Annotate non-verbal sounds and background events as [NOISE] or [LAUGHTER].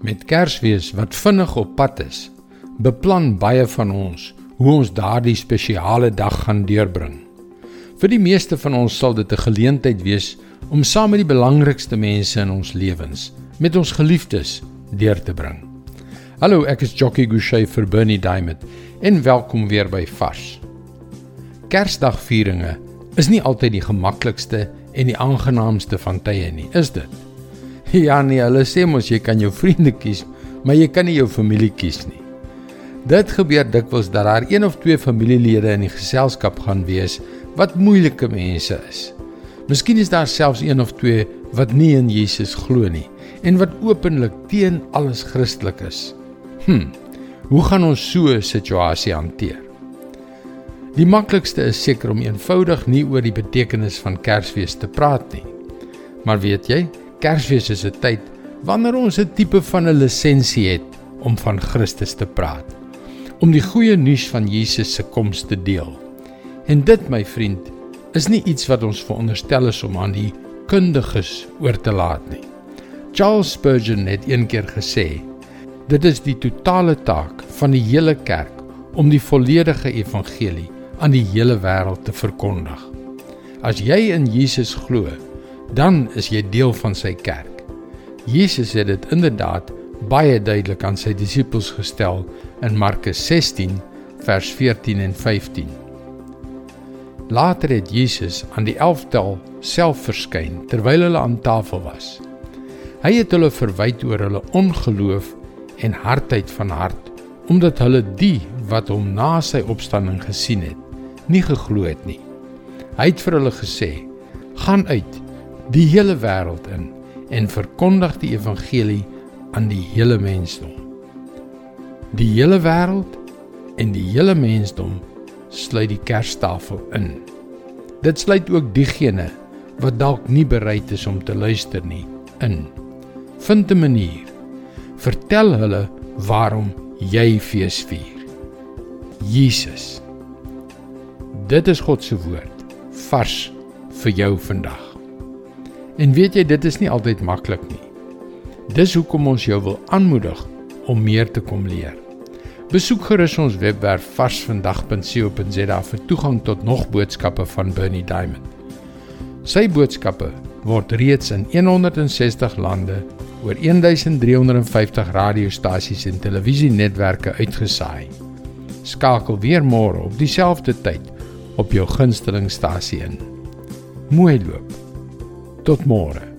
Met Kersfees wat vinnig op pad is, beplan baie van ons hoe ons daardie spesiale dag gaan deurbring. Vir die meeste van ons sal dit 'n geleentheid wees om saam met die belangrikste mense in ons lewens, met ons geliefdes, deur te bring. Hallo, ek is Jockey Gouchee vir Bernie Diamond en welkom weer by Vars. Kersdagvieringe is nie altyd die gemaklikste en die aangenaamste van tye nie, is dit? [LAUGHS] Ja nee, hulle sê mos jy kan jou vriende kies, maar jy kan nie jou familie kies nie. Dit gebeur dikwels dat daar een of twee familielede in die geselskap gaan wees wat moeilike mense is. Miskien is daar selfs een of twee wat nie in Jesus glo nie en wat openlik teen alles Christelik is. Hm. Hoe gaan ons so 'n situasie hanteer? Die maklikste is seker om eenvoudig nie oor die betekenis van Kersfees te praat nie. Maar weet jy, Kersfees is 'n tyd wanneer ons 'n tipe van 'n lisensie het om van Christus te praat, om die goeie nuus van Jesus se koms te deel. En dit, my vriend, is nie iets wat ons veronderstel is om aan die kundiges oor te laat nie. Charles Spurgeon het eendag gesê: "Dit is die totale taak van die hele kerk om die volledige evangelie aan die hele wêreld te verkondig." As jy in Jesus glo, dan is jy deel van sy kerk. Jesus het dit inderdaad baie duidelik aan sy disippels gestel in Markus 16 vers 14 en 15. Later het Jesus aan die 11tal self verskyn terwyl hulle aan tafel was. Hy het hulle verwyd oor hulle ongeloof en hardheid van hart omdat hulle die wat hom na sy opstanding gesien het, nie geglo het nie. Hy het vir hulle gesê: "Gaan uit die hele wêreld in en verkondig die evangelie aan die hele mensdom. Die hele wêreld en die hele mensdom sluit die kerstafel in. Dit sluit ook diegene wat dalk nie bereid is om te luister nie in. Vind 'n manier. Vertel hulle waarom jy fees vier. Jesus. Dit is God se woord vars vir jou vandag. En weet jy, dit is nie altyd maklik nie. Dis hoekom ons jou wil aanmoedig om meer te kom leer. Besoek gerus ons webwerf varsvandag.co.za vir toegang tot nog boodskappe van Bernie Diamond. Sy boodskappe word reeds in 160 lande oor 1350 radiostasies en televisienetwerke uitgesaai. Skakel weer môre op dieselfde tyd op jou gunstelingstasie in. Mooi loop. Tot môre.